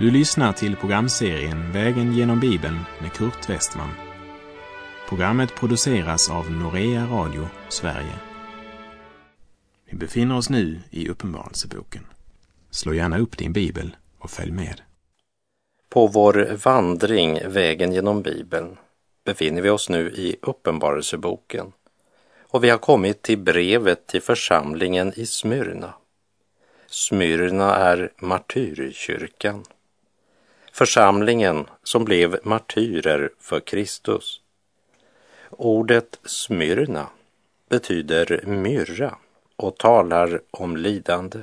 Du lyssnar till programserien Vägen genom Bibeln med Kurt Westman. Programmet produceras av Norea Radio Sverige. Vi befinner oss nu i Uppenbarelseboken. Slå gärna upp din bibel och följ med. På vår vandring Vägen genom Bibeln befinner vi oss nu i Uppenbarelseboken och vi har kommit till brevet till församlingen i Smyrna. Smyrna är martyrkyrkan. Församlingen som blev martyrer för Kristus. Ordet Smyrna betyder myrra och talar om lidande.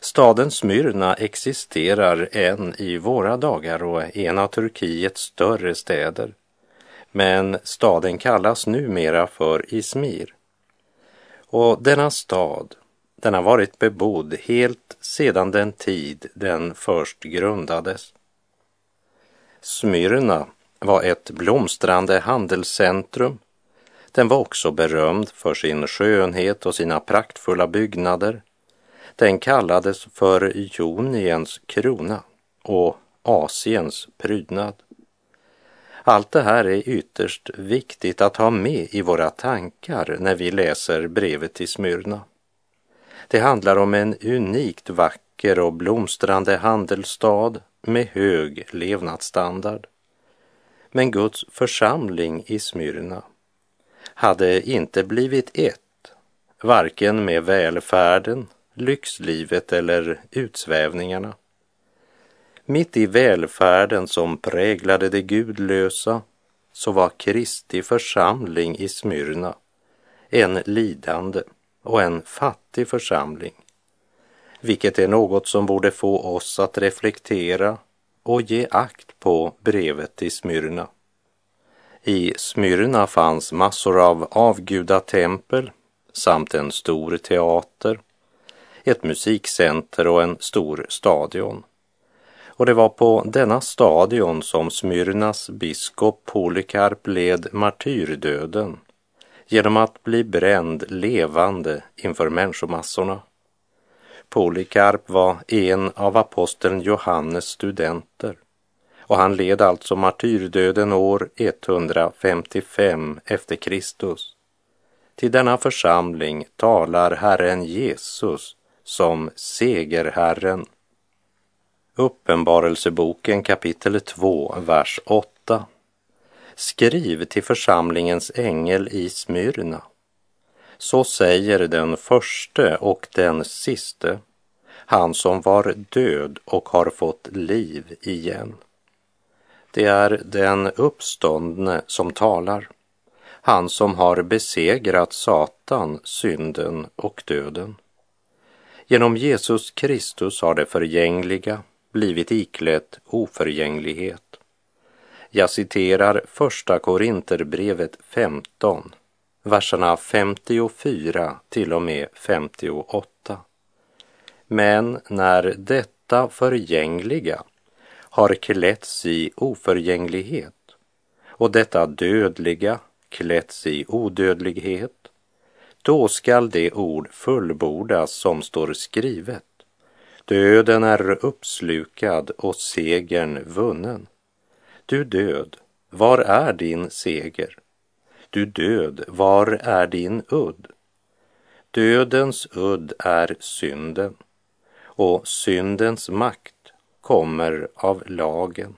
Staden Smyrna existerar än i våra dagar och är en av Turkiets större städer. Men staden kallas numera för Izmir. Och denna stad, den har varit bebodd helt sedan den tid den först grundades. Smyrna var ett blomstrande handelscentrum. Den var också berömd för sin skönhet och sina praktfulla byggnader. Den kallades för Joniens krona och Asiens prydnad. Allt det här är ytterst viktigt att ha med i våra tankar när vi läser brevet till Smyrna. Det handlar om en unikt vacker och blomstrande handelsstad med hög levnadsstandard. Men Guds församling i Smyrna hade inte blivit ett, varken med välfärden, lyxlivet eller utsvävningarna. Mitt i välfärden som präglade det gudlösa så var Kristi församling i Smyrna en lidande och en fattig församling, vilket är något som borde få oss att reflektera och ge akt på brevet till Smyrna. I Smyrna fanns massor av avgudatempel samt en stor teater, ett musikcenter och en stor stadion. Och det var på denna stadion som Smyrnas biskop Polykarp led martyrdöden genom att bli bränd levande inför människomassorna. Polikarp var en av aposteln Johannes studenter och han led alltså martyrdöden år 155 efter Kristus. Till denna församling talar Herren Jesus som segerherren. Uppenbarelseboken kapitel 2, vers 8. Skriv till församlingens ängel i Smyrna. Så säger den förste och den siste, han som var död och har fått liv igen. Det är den uppståndne som talar, han som har besegrat Satan, synden och döden. Genom Jesus Kristus har det förgängliga blivit iklätt oförgänglighet. Jag citerar första Korinterbrevet 15, verserna 54 till och med 58. Men när detta förgängliga har klätts i oförgänglighet och detta dödliga klätts i odödlighet, då skall det ord fullbordas som står skrivet. Döden är uppslukad och segern vunnen. Du död, var är din seger? Du död, var är din udd? Dödens udd är synden och syndens makt kommer av lagen.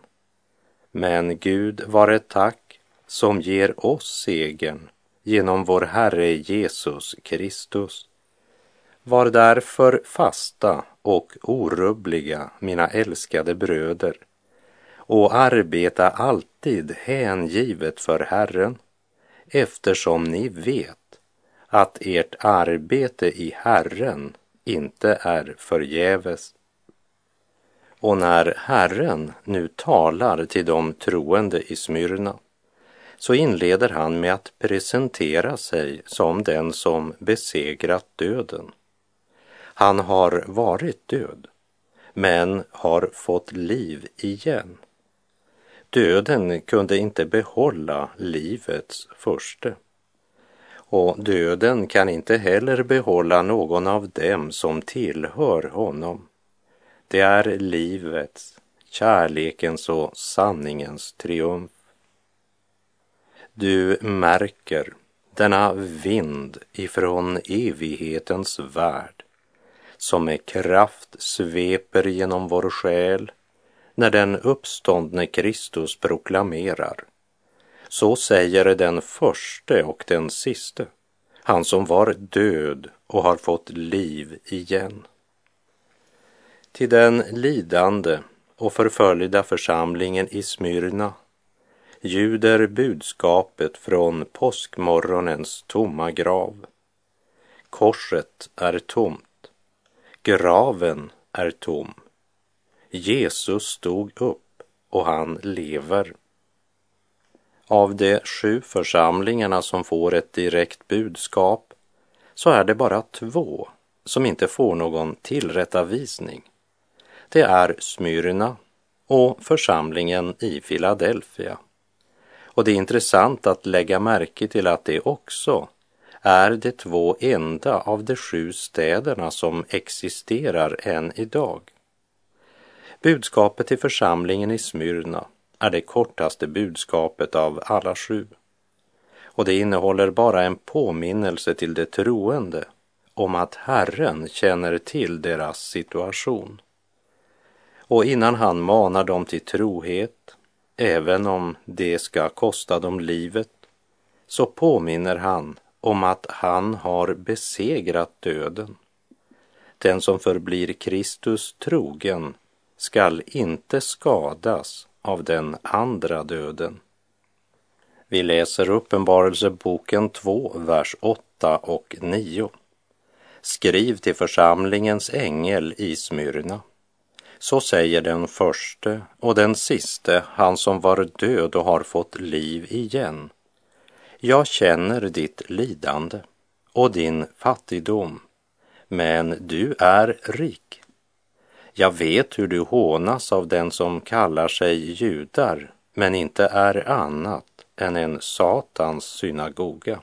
Men Gud var ett tack som ger oss segern genom vår Herre Jesus Kristus. Var därför fasta och orubbliga, mina älskade bröder, och arbeta alltid hängivet för Herren, eftersom ni vet att ert arbete i Herren inte är förgäves. Och när Herren nu talar till de troende i Smyrna så inleder han med att presentera sig som den som besegrat döden. Han har varit död, men har fått liv igen. Döden kunde inte behålla livets förste. Och döden kan inte heller behålla någon av dem som tillhör honom. det är livets, kärlekens och sanningens triumf. Du märker denna vind ifrån evighetens värld som med kraft sveper genom vår själ när den uppståndne Kristus proklamerar. Så säger den förste och den siste, han som var död och har fått liv igen. Till den lidande och förföljda församlingen i Smyrna ljuder budskapet från påskmorgonens tomma grav. Korset är tomt. Graven är tom. Jesus stod upp och han lever. Av de sju församlingarna som får ett direkt budskap så är det bara två som inte får någon tillrättavisning. Det är Smyrna och församlingen i Philadelphia. Och det är intressant att lägga märke till att det också är de två enda av de sju städerna som existerar än idag. Budskapet till församlingen i Smyrna är det kortaste budskapet av alla sju. Och det innehåller bara en påminnelse till de troende om att Herren känner till deras situation. Och innan han manar dem till trohet, även om det ska kosta dem livet, så påminner han om att han har besegrat döden. Den som förblir Kristus trogen skall inte skadas av den andra döden. Vi läser Uppenbarelseboken 2, vers 8 och 9. Skriv till församlingens ängel i Smyrna. Så säger den förste och den siste, han som var död och har fått liv igen. Jag känner ditt lidande och din fattigdom, men du är rik. Jag vet hur du hånas av den som kallar sig judar, men inte är annat än en Satans synagoga.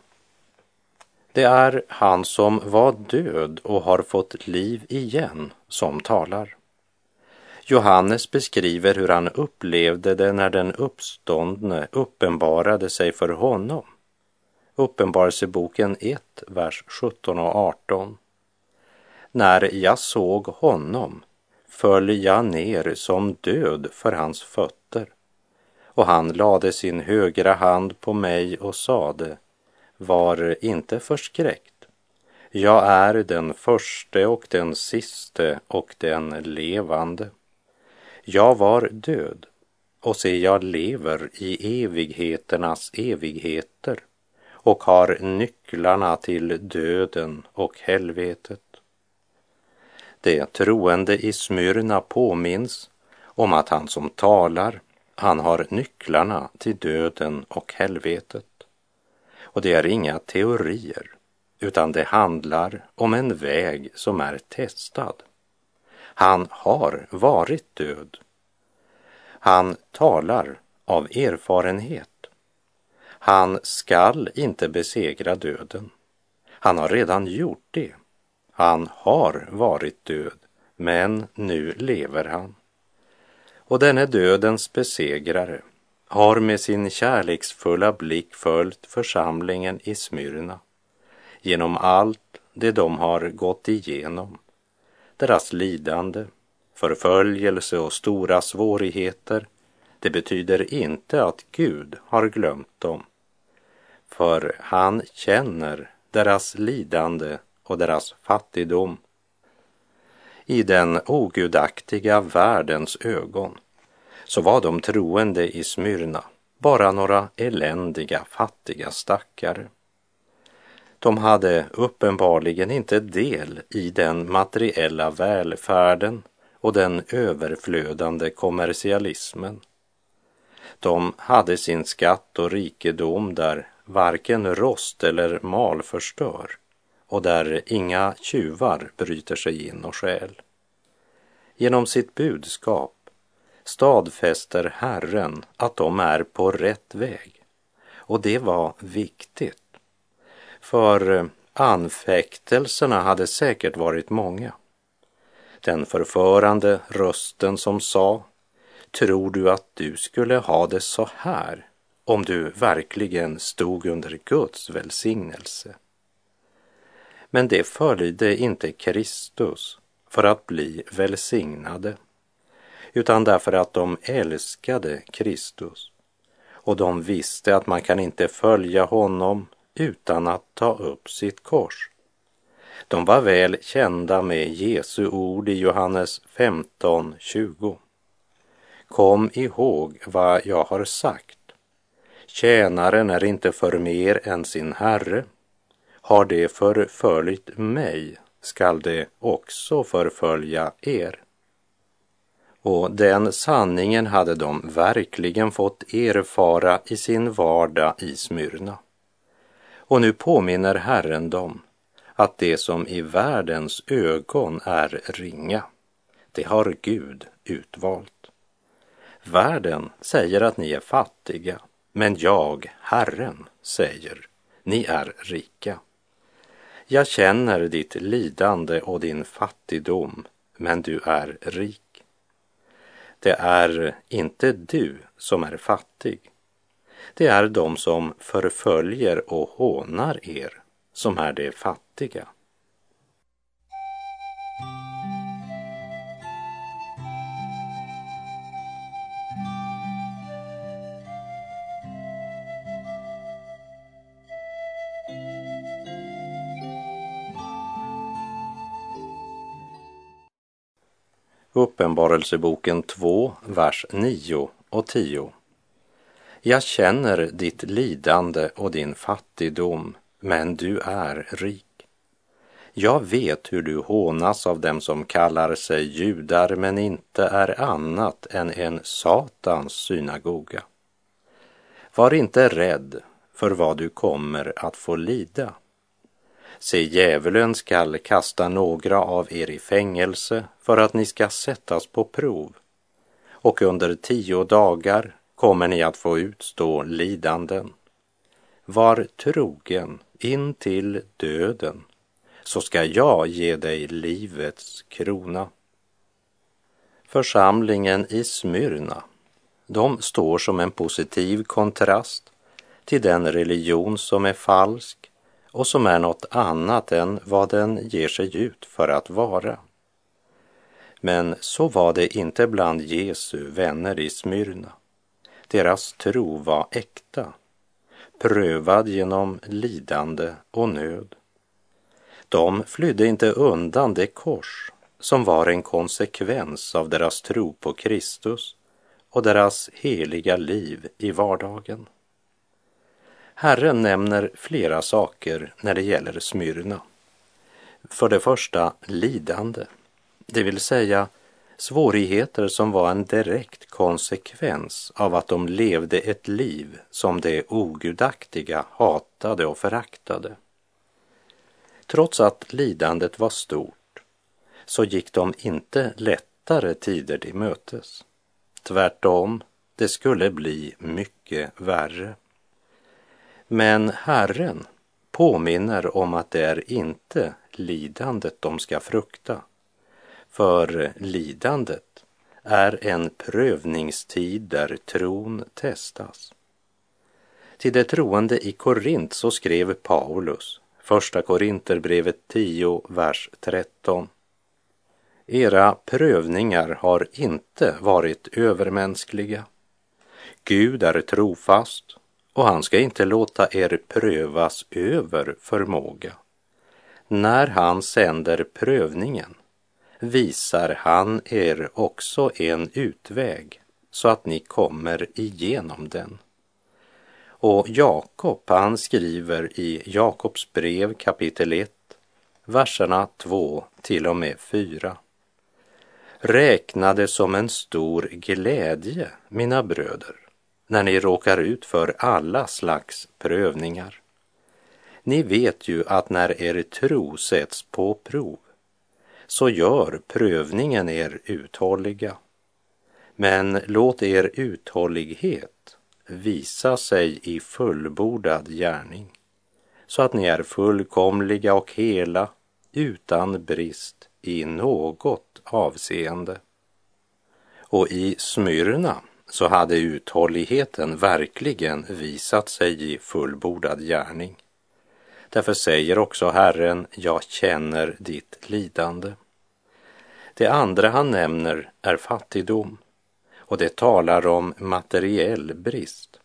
Det är han som var död och har fått liv igen som talar. Johannes beskriver hur han upplevde det när den uppståndne uppenbarade sig för honom. Uppenbarelseboken 1, vers 17 och 18. När jag såg honom föll jag ner som död för hans fötter och han lade sin högra hand på mig och sade var inte förskräckt. Jag är den förste och den siste och den levande. Jag var död och se, jag lever i evigheternas evigheter och har nycklarna till döden och helvetet. De troende i Smyrna påminns om att han som talar, han har nycklarna till döden och helvetet. Och det är inga teorier, utan det handlar om en väg som är testad. Han har varit död. Han talar av erfarenhet. Han skall inte besegra döden. Han har redan gjort det. Han har varit död, men nu lever han. Och denne dödens besegrare har med sin kärleksfulla blick följt församlingen i Smyrna genom allt det de har gått igenom deras lidande, förföljelse och stora svårigheter, det betyder inte att Gud har glömt dem. För han känner deras lidande och deras fattigdom. I den ogudaktiga världens ögon så var de troende i Smyrna bara några eländiga, fattiga stackare. De hade uppenbarligen inte del i den materiella välfärden och den överflödande kommersialismen. De hade sin skatt och rikedom där varken rost eller mal förstör och där inga tjuvar bryter sig in och stjäl. Genom sitt budskap stadfäster Herren att de är på rätt väg och det var viktigt för eh, anfäktelserna hade säkert varit många. den förförande rösten som sa Tror du att du skulle ha det så här om du verkligen stod under Guds välsignelse? Men det följde inte Kristus för att bli välsignade, utan därför att de älskade Kristus och de visste att man kan inte följa honom utan att ta upp sitt kors. De var väl kända med Jesu ord i Johannes 15.20. Kom ihåg vad jag har sagt. Tjänaren är inte för mer än sin herre. Har det förföljt mig skall det också förfölja er. Och den sanningen hade de verkligen fått erfara i sin vardag i Smyrna. Och nu påminner Herren dem att det som i världens ögon är ringa, det har Gud utvalt. Världen säger att ni är fattiga, men jag, Herren, säger ni är rika. Jag känner ditt lidande och din fattigdom, men du är rik. Det är inte du som är fattig. Det är de som förföljer och hånar er som är de fattiga. Uppenbarelseboken 2, vers 9 och 10. Jag känner ditt lidande och din fattigdom, men du är rik. Jag vet hur du hånas av dem som kallar sig judar men inte är annat än en Satans synagoga. Var inte rädd för vad du kommer att få lida. Se, djävulen skall kasta några av er i fängelse för att ni ska sättas på prov. Och under tio dagar kommer ni att få utstå lidanden. Var trogen in till döden, så ska jag ge dig livets krona. Församlingen i Smyrna, de står som en positiv kontrast till den religion som är falsk och som är något annat än vad den ger sig ut för att vara. Men så var det inte bland Jesu vänner i Smyrna. Deras tro var äkta, prövad genom lidande och nöd. De flydde inte undan det kors som var en konsekvens av deras tro på Kristus och deras heliga liv i vardagen. Herren nämner flera saker när det gäller Smyrna. För det första lidande, det vill säga svårigheter som var en direkt konsekvens av att de levde ett liv som det ogudaktiga hatade och föraktade. Trots att lidandet var stort så gick de inte lättare tider till mötes. Tvärtom, det skulle bli mycket värre. Men Herren påminner om att det är inte lidandet de ska frukta. För lidandet är en prövningstid där tron testas. Till de troende i Korint så skrev Paulus, första Korinterbrevet 10, vers 13. Era prövningar har inte varit övermänskliga. Gud är trofast och han ska inte låta er prövas över förmåga. När han sänder prövningen visar han er också en utväg så att ni kommer igenom den. Och Jakob, han skriver i Jakobs brev kapitel 1, verserna 2 till och med 4. Räkna det som en stor glädje, mina bröder, när ni råkar ut för alla slags prövningar. Ni vet ju att när er tro sätts på prov så gör prövningen er uthålliga. Men låt er uthållighet visa sig i fullbordad gärning så att ni är fullkomliga och hela utan brist i något avseende. Och i Smyrna så hade uthålligheten verkligen visat sig i fullbordad gärning. Därför säger också Herren, jag känner ditt lidande. Det andra han nämner är fattigdom och det talar om materiell brist.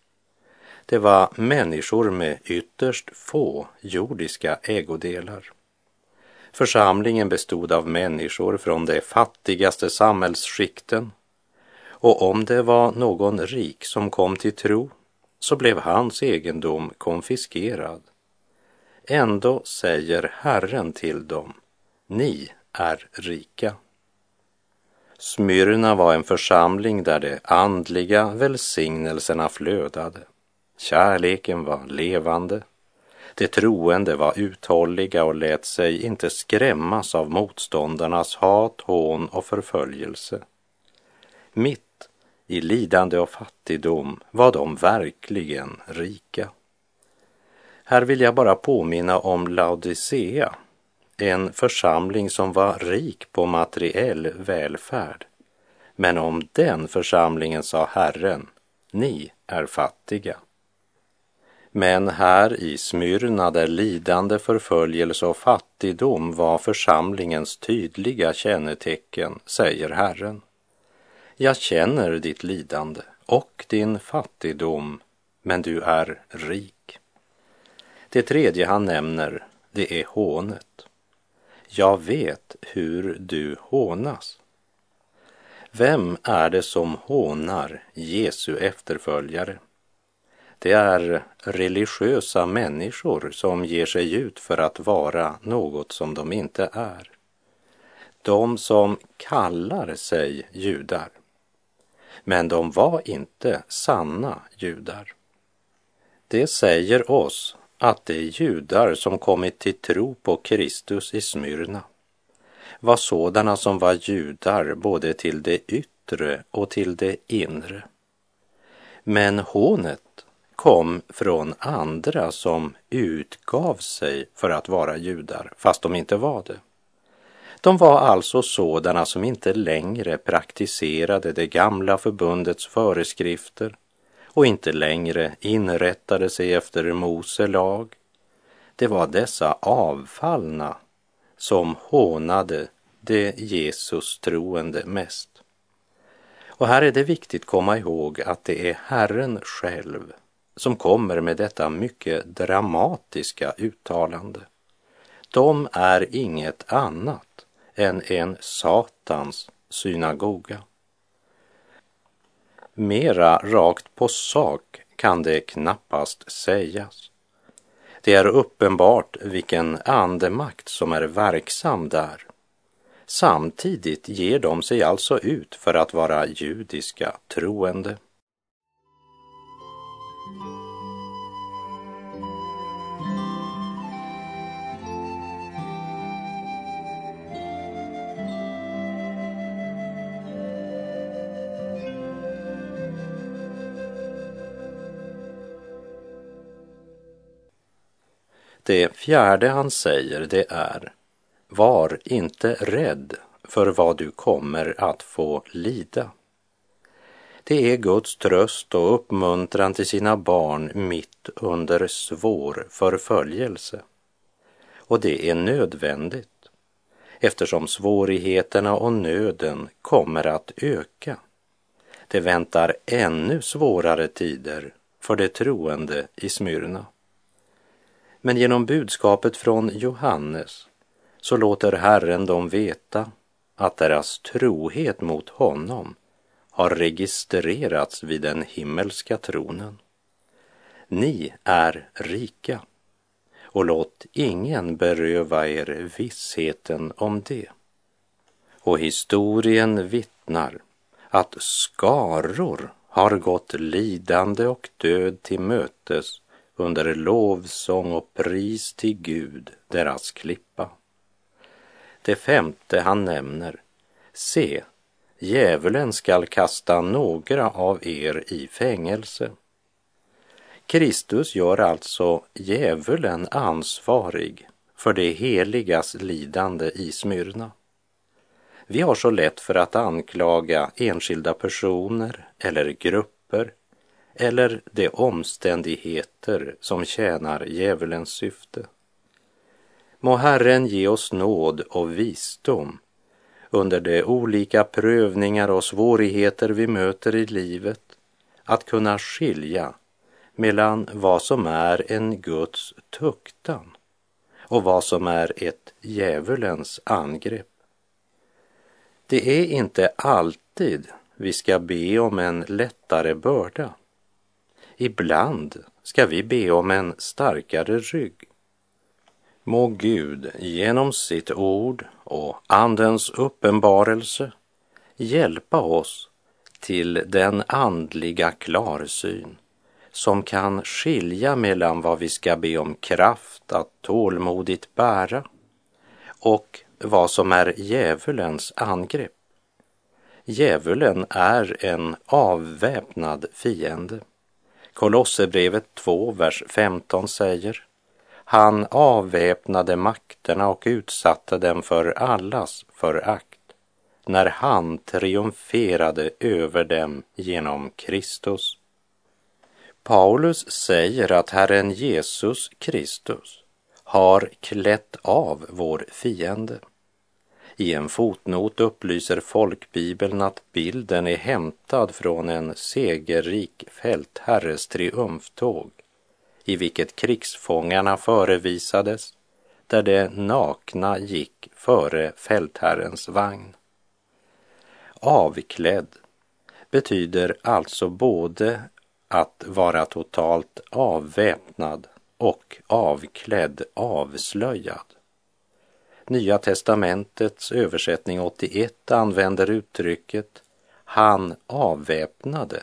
Det var människor med ytterst få jordiska ägodelar. Församlingen bestod av människor från de fattigaste samhällsskikten och om det var någon rik som kom till tro så blev hans egendom konfiskerad. Ändå säger Herren till dem, ni är rika. Smyrna var en församling där de andliga välsignelserna flödade. Kärleken var levande. De troende var uthålliga och lät sig inte skrämmas av motståndarnas hat, hån och förföljelse. Mitt i lidande och fattigdom var de verkligen rika. Här vill jag bara påminna om Laodicea, en församling som var rik på materiell välfärd. Men om den församlingen sa Herren, ni är fattiga. Men här i Smyrna där lidande, förföljelse och fattigdom var församlingens tydliga kännetecken, säger Herren. Jag känner ditt lidande och din fattigdom, men du är rik. Det tredje han nämner, det är hånet. Jag vet hur du hånas. Vem är det som hånar Jesu efterföljare? Det är religiösa människor som ger sig ut för att vara något som de inte är. De som kallar sig judar. Men de var inte sanna judar. Det säger oss att de judar som kommit till tro på Kristus i Smyrna var sådana som var judar både till det yttre och till det inre. Men hånet kom från andra som utgav sig för att vara judar, fast de inte var det. De var alltså sådana som inte längre praktiserade det gamla förbundets föreskrifter och inte längre inrättade sig efter Mose lag. Det var dessa avfallna som hånade det Jesus troende mest. Och här är det viktigt komma ihåg att det är Herren själv som kommer med detta mycket dramatiska uttalande. De är inget annat än en Satans synagoga. Mera rakt på sak kan det knappast sägas. Det är uppenbart vilken andemakt som är verksam där. Samtidigt ger de sig alltså ut för att vara judiska troende. Det fjärde han säger det är Var inte rädd för vad du kommer att få lida. Det är Guds tröst och uppmuntran till sina barn mitt under svår förföljelse. Och det är nödvändigt eftersom svårigheterna och nöden kommer att öka. Det väntar ännu svårare tider för de troende i Smyrna. Men genom budskapet från Johannes så låter Herren dem veta att deras trohet mot honom har registrerats vid den himmelska tronen. Ni är rika och låt ingen beröva er vissheten om det. Och historien vittnar att skaror har gått lidande och död till mötes under lovsång och pris till Gud, deras klippa. Det femte han nämner, se, djävulen skall kasta några av er i fängelse. Kristus gör alltså djävulen ansvarig för det heligas lidande i Smyrna. Vi har så lätt för att anklaga enskilda personer eller grupper eller de omständigheter som tjänar djävulens syfte. Må Herren ge oss nåd och visdom under de olika prövningar och svårigheter vi möter i livet att kunna skilja mellan vad som är en Guds tuktan och vad som är ett djävulens angrepp. Det är inte alltid vi ska be om en lättare börda. Ibland ska vi be om en starkare rygg. Må Gud genom sitt ord och Andens uppenbarelse hjälpa oss till den andliga klarsyn som kan skilja mellan vad vi ska be om kraft att tålmodigt bära och vad som är djävulens angrepp. Djävulen är en avväpnad fiende. Kolosserbrevet 2, vers 15 säger han avväpnade makterna och utsatte dem för allas förakt när han triumferade över dem genom Kristus. Paulus säger att Herren Jesus Kristus har klätt av vår fiende. I en fotnot upplyser folkbibeln att bilden är hämtad från en segerrik fältherres triumftåg i vilket krigsfångarna förevisades där de nakna gick före fältherrens vagn. Avklädd betyder alltså både att vara totalt avväpnad och avklädd, avslöjad. Nya testamentets översättning 81 använder uttrycket han avväpnade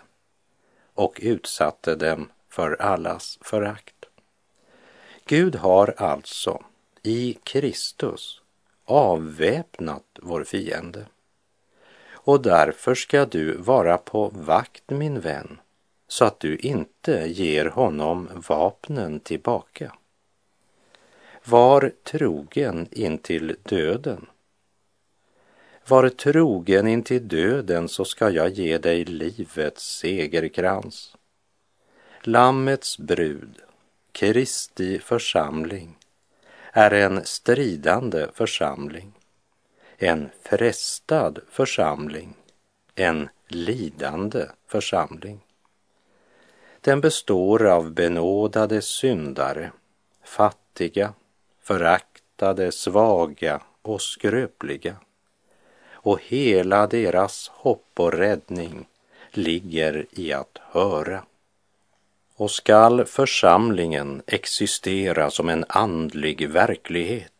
och utsatte dem för allas förakt. Gud har alltså i Kristus avväpnat vår fiende. Och därför ska du vara på vakt, min vän, så att du inte ger honom vapnen tillbaka. Var trogen intill döden. Var trogen intill döden så ska jag ge dig livets segerkrans. Lammets brud, Kristi församling, är en stridande församling, en frestad församling, en lidande församling. Den består av benådade syndare, fattiga, föraktade, svaga och skröpliga. Och hela deras hopp och räddning ligger i att höra. Och skall församlingen existera som en andlig verklighet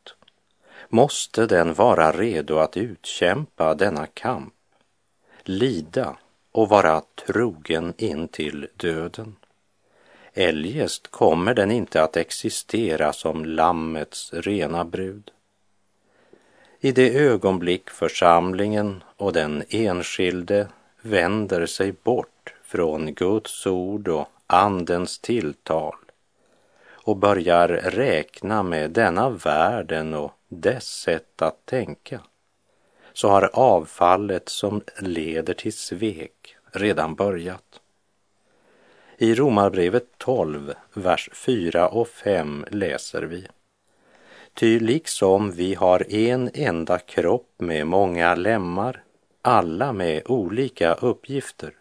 måste den vara redo att utkämpa denna kamp, lida och vara trogen in till döden. Eljest kommer den inte att existera som Lammets rena brud. I det ögonblick församlingen och den enskilde vänder sig bort från Guds ord och Andens tilltal och börjar räkna med denna världen och dess sätt att tänka så har avfallet som leder till svek redan börjat. I Romarbrevet 12, vers 4 och 5 läser vi. Ty liksom vi har en enda kropp med många lemmar, alla med olika uppgifter,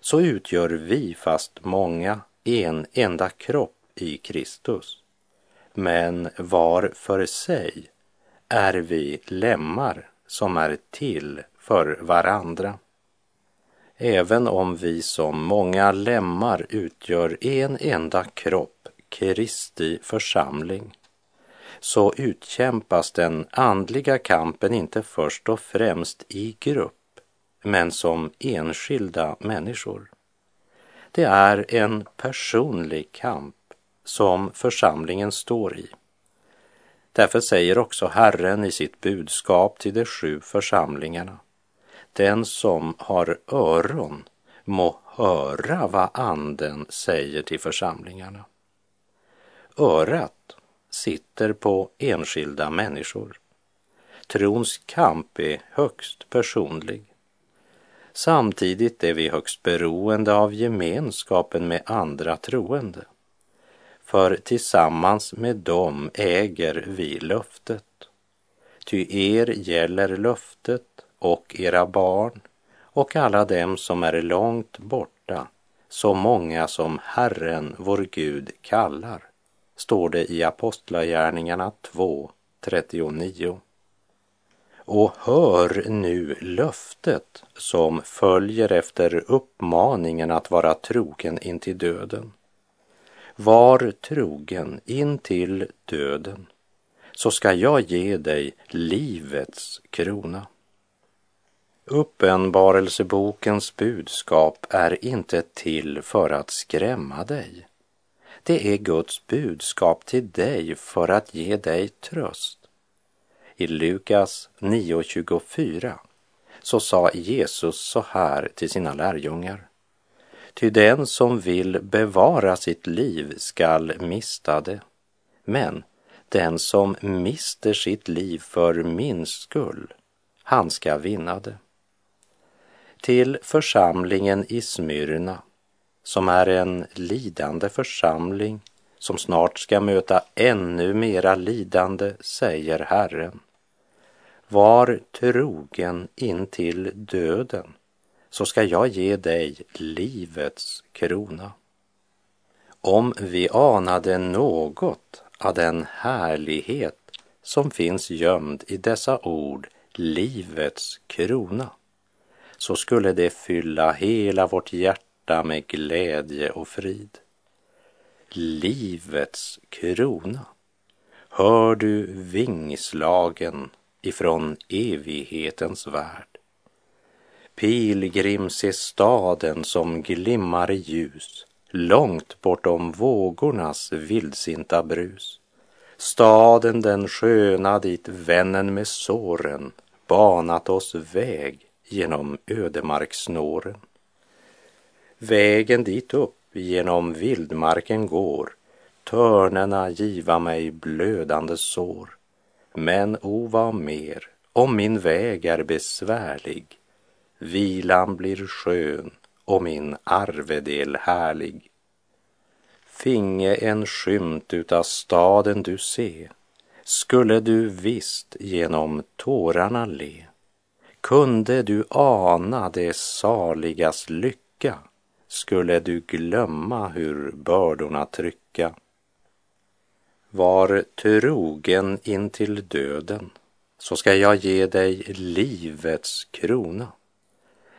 så utgör vi, fast många, en enda kropp i Kristus. Men var för sig är vi lemmar som är till för varandra. Även om vi som många lemmar utgör en enda kropp, Kristi församling, så utkämpas den andliga kampen inte först och främst i grupp, men som enskilda människor. Det är en personlig kamp som församlingen står i. Därför säger också Herren i sitt budskap till de sju församlingarna. Den som har öron må höra vad anden säger till församlingarna. Örat sitter på enskilda människor. Trons kamp är högst personlig. Samtidigt är vi högst beroende av gemenskapen med andra troende. För tillsammans med dem äger vi löftet. Ty er gäller löftet och era barn och alla dem som är långt borta, så många som Herren vår Gud kallar, står det i Apostlagärningarna 2, 39. Och hör nu löftet som följer efter uppmaningen att vara trogen intill döden. Var trogen intill döden, så ska jag ge dig livets krona. Uppenbarelsebokens budskap är inte till för att skrämma dig. Det är Guds budskap till dig för att ge dig tröst. I Lukas 9.24 så sa Jesus så här till sina lärjungar. Ty den som vill bevara sitt liv skall mista det. Men den som mister sitt liv för min skull, han ska vinna det. Till församlingen i Smyrna, som är en lidande församling som snart ska möta ännu mera lidande, säger Herren. Var trogen in till döden, så ska jag ge dig livets krona. Om vi anade något av den härlighet som finns gömd i dessa ord, livets krona, så skulle det fylla hela vårt hjärta med glädje och frid. Livets krona. Hör du vingslagen ifrån evighetens värld? Pilgrim se staden som glimmar i ljus långt bortom vågornas vildsinta brus. Staden den sköna dit vännen med såren banat oss väg genom ödemarkssnåren. Vägen dit upp genom vildmarken går, törnerna giva mig blödande sår. Men o vad mer, om min väg är besvärlig, vilan blir skön och min arvedel härlig. Finge en skymt utav staden du se, skulle du visst genom tårarna le. Kunde du ana det saligas lycka skulle du glömma hur bördorna trycka. Var trogen intill döden, så ska jag ge dig livets krona.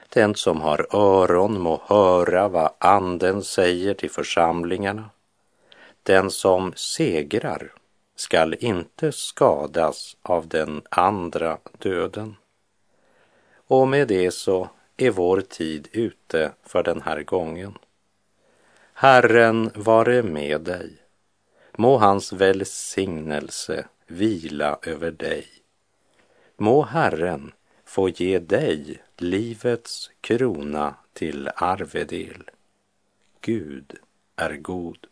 Den som har öron må höra vad anden säger till församlingarna. Den som segrar skall inte skadas av den andra döden. Och med det så är vår tid ute för den här gången. Herren vare med dig. Må hans välsignelse vila över dig. Må Herren få ge dig livets krona till arvedel. Gud är god.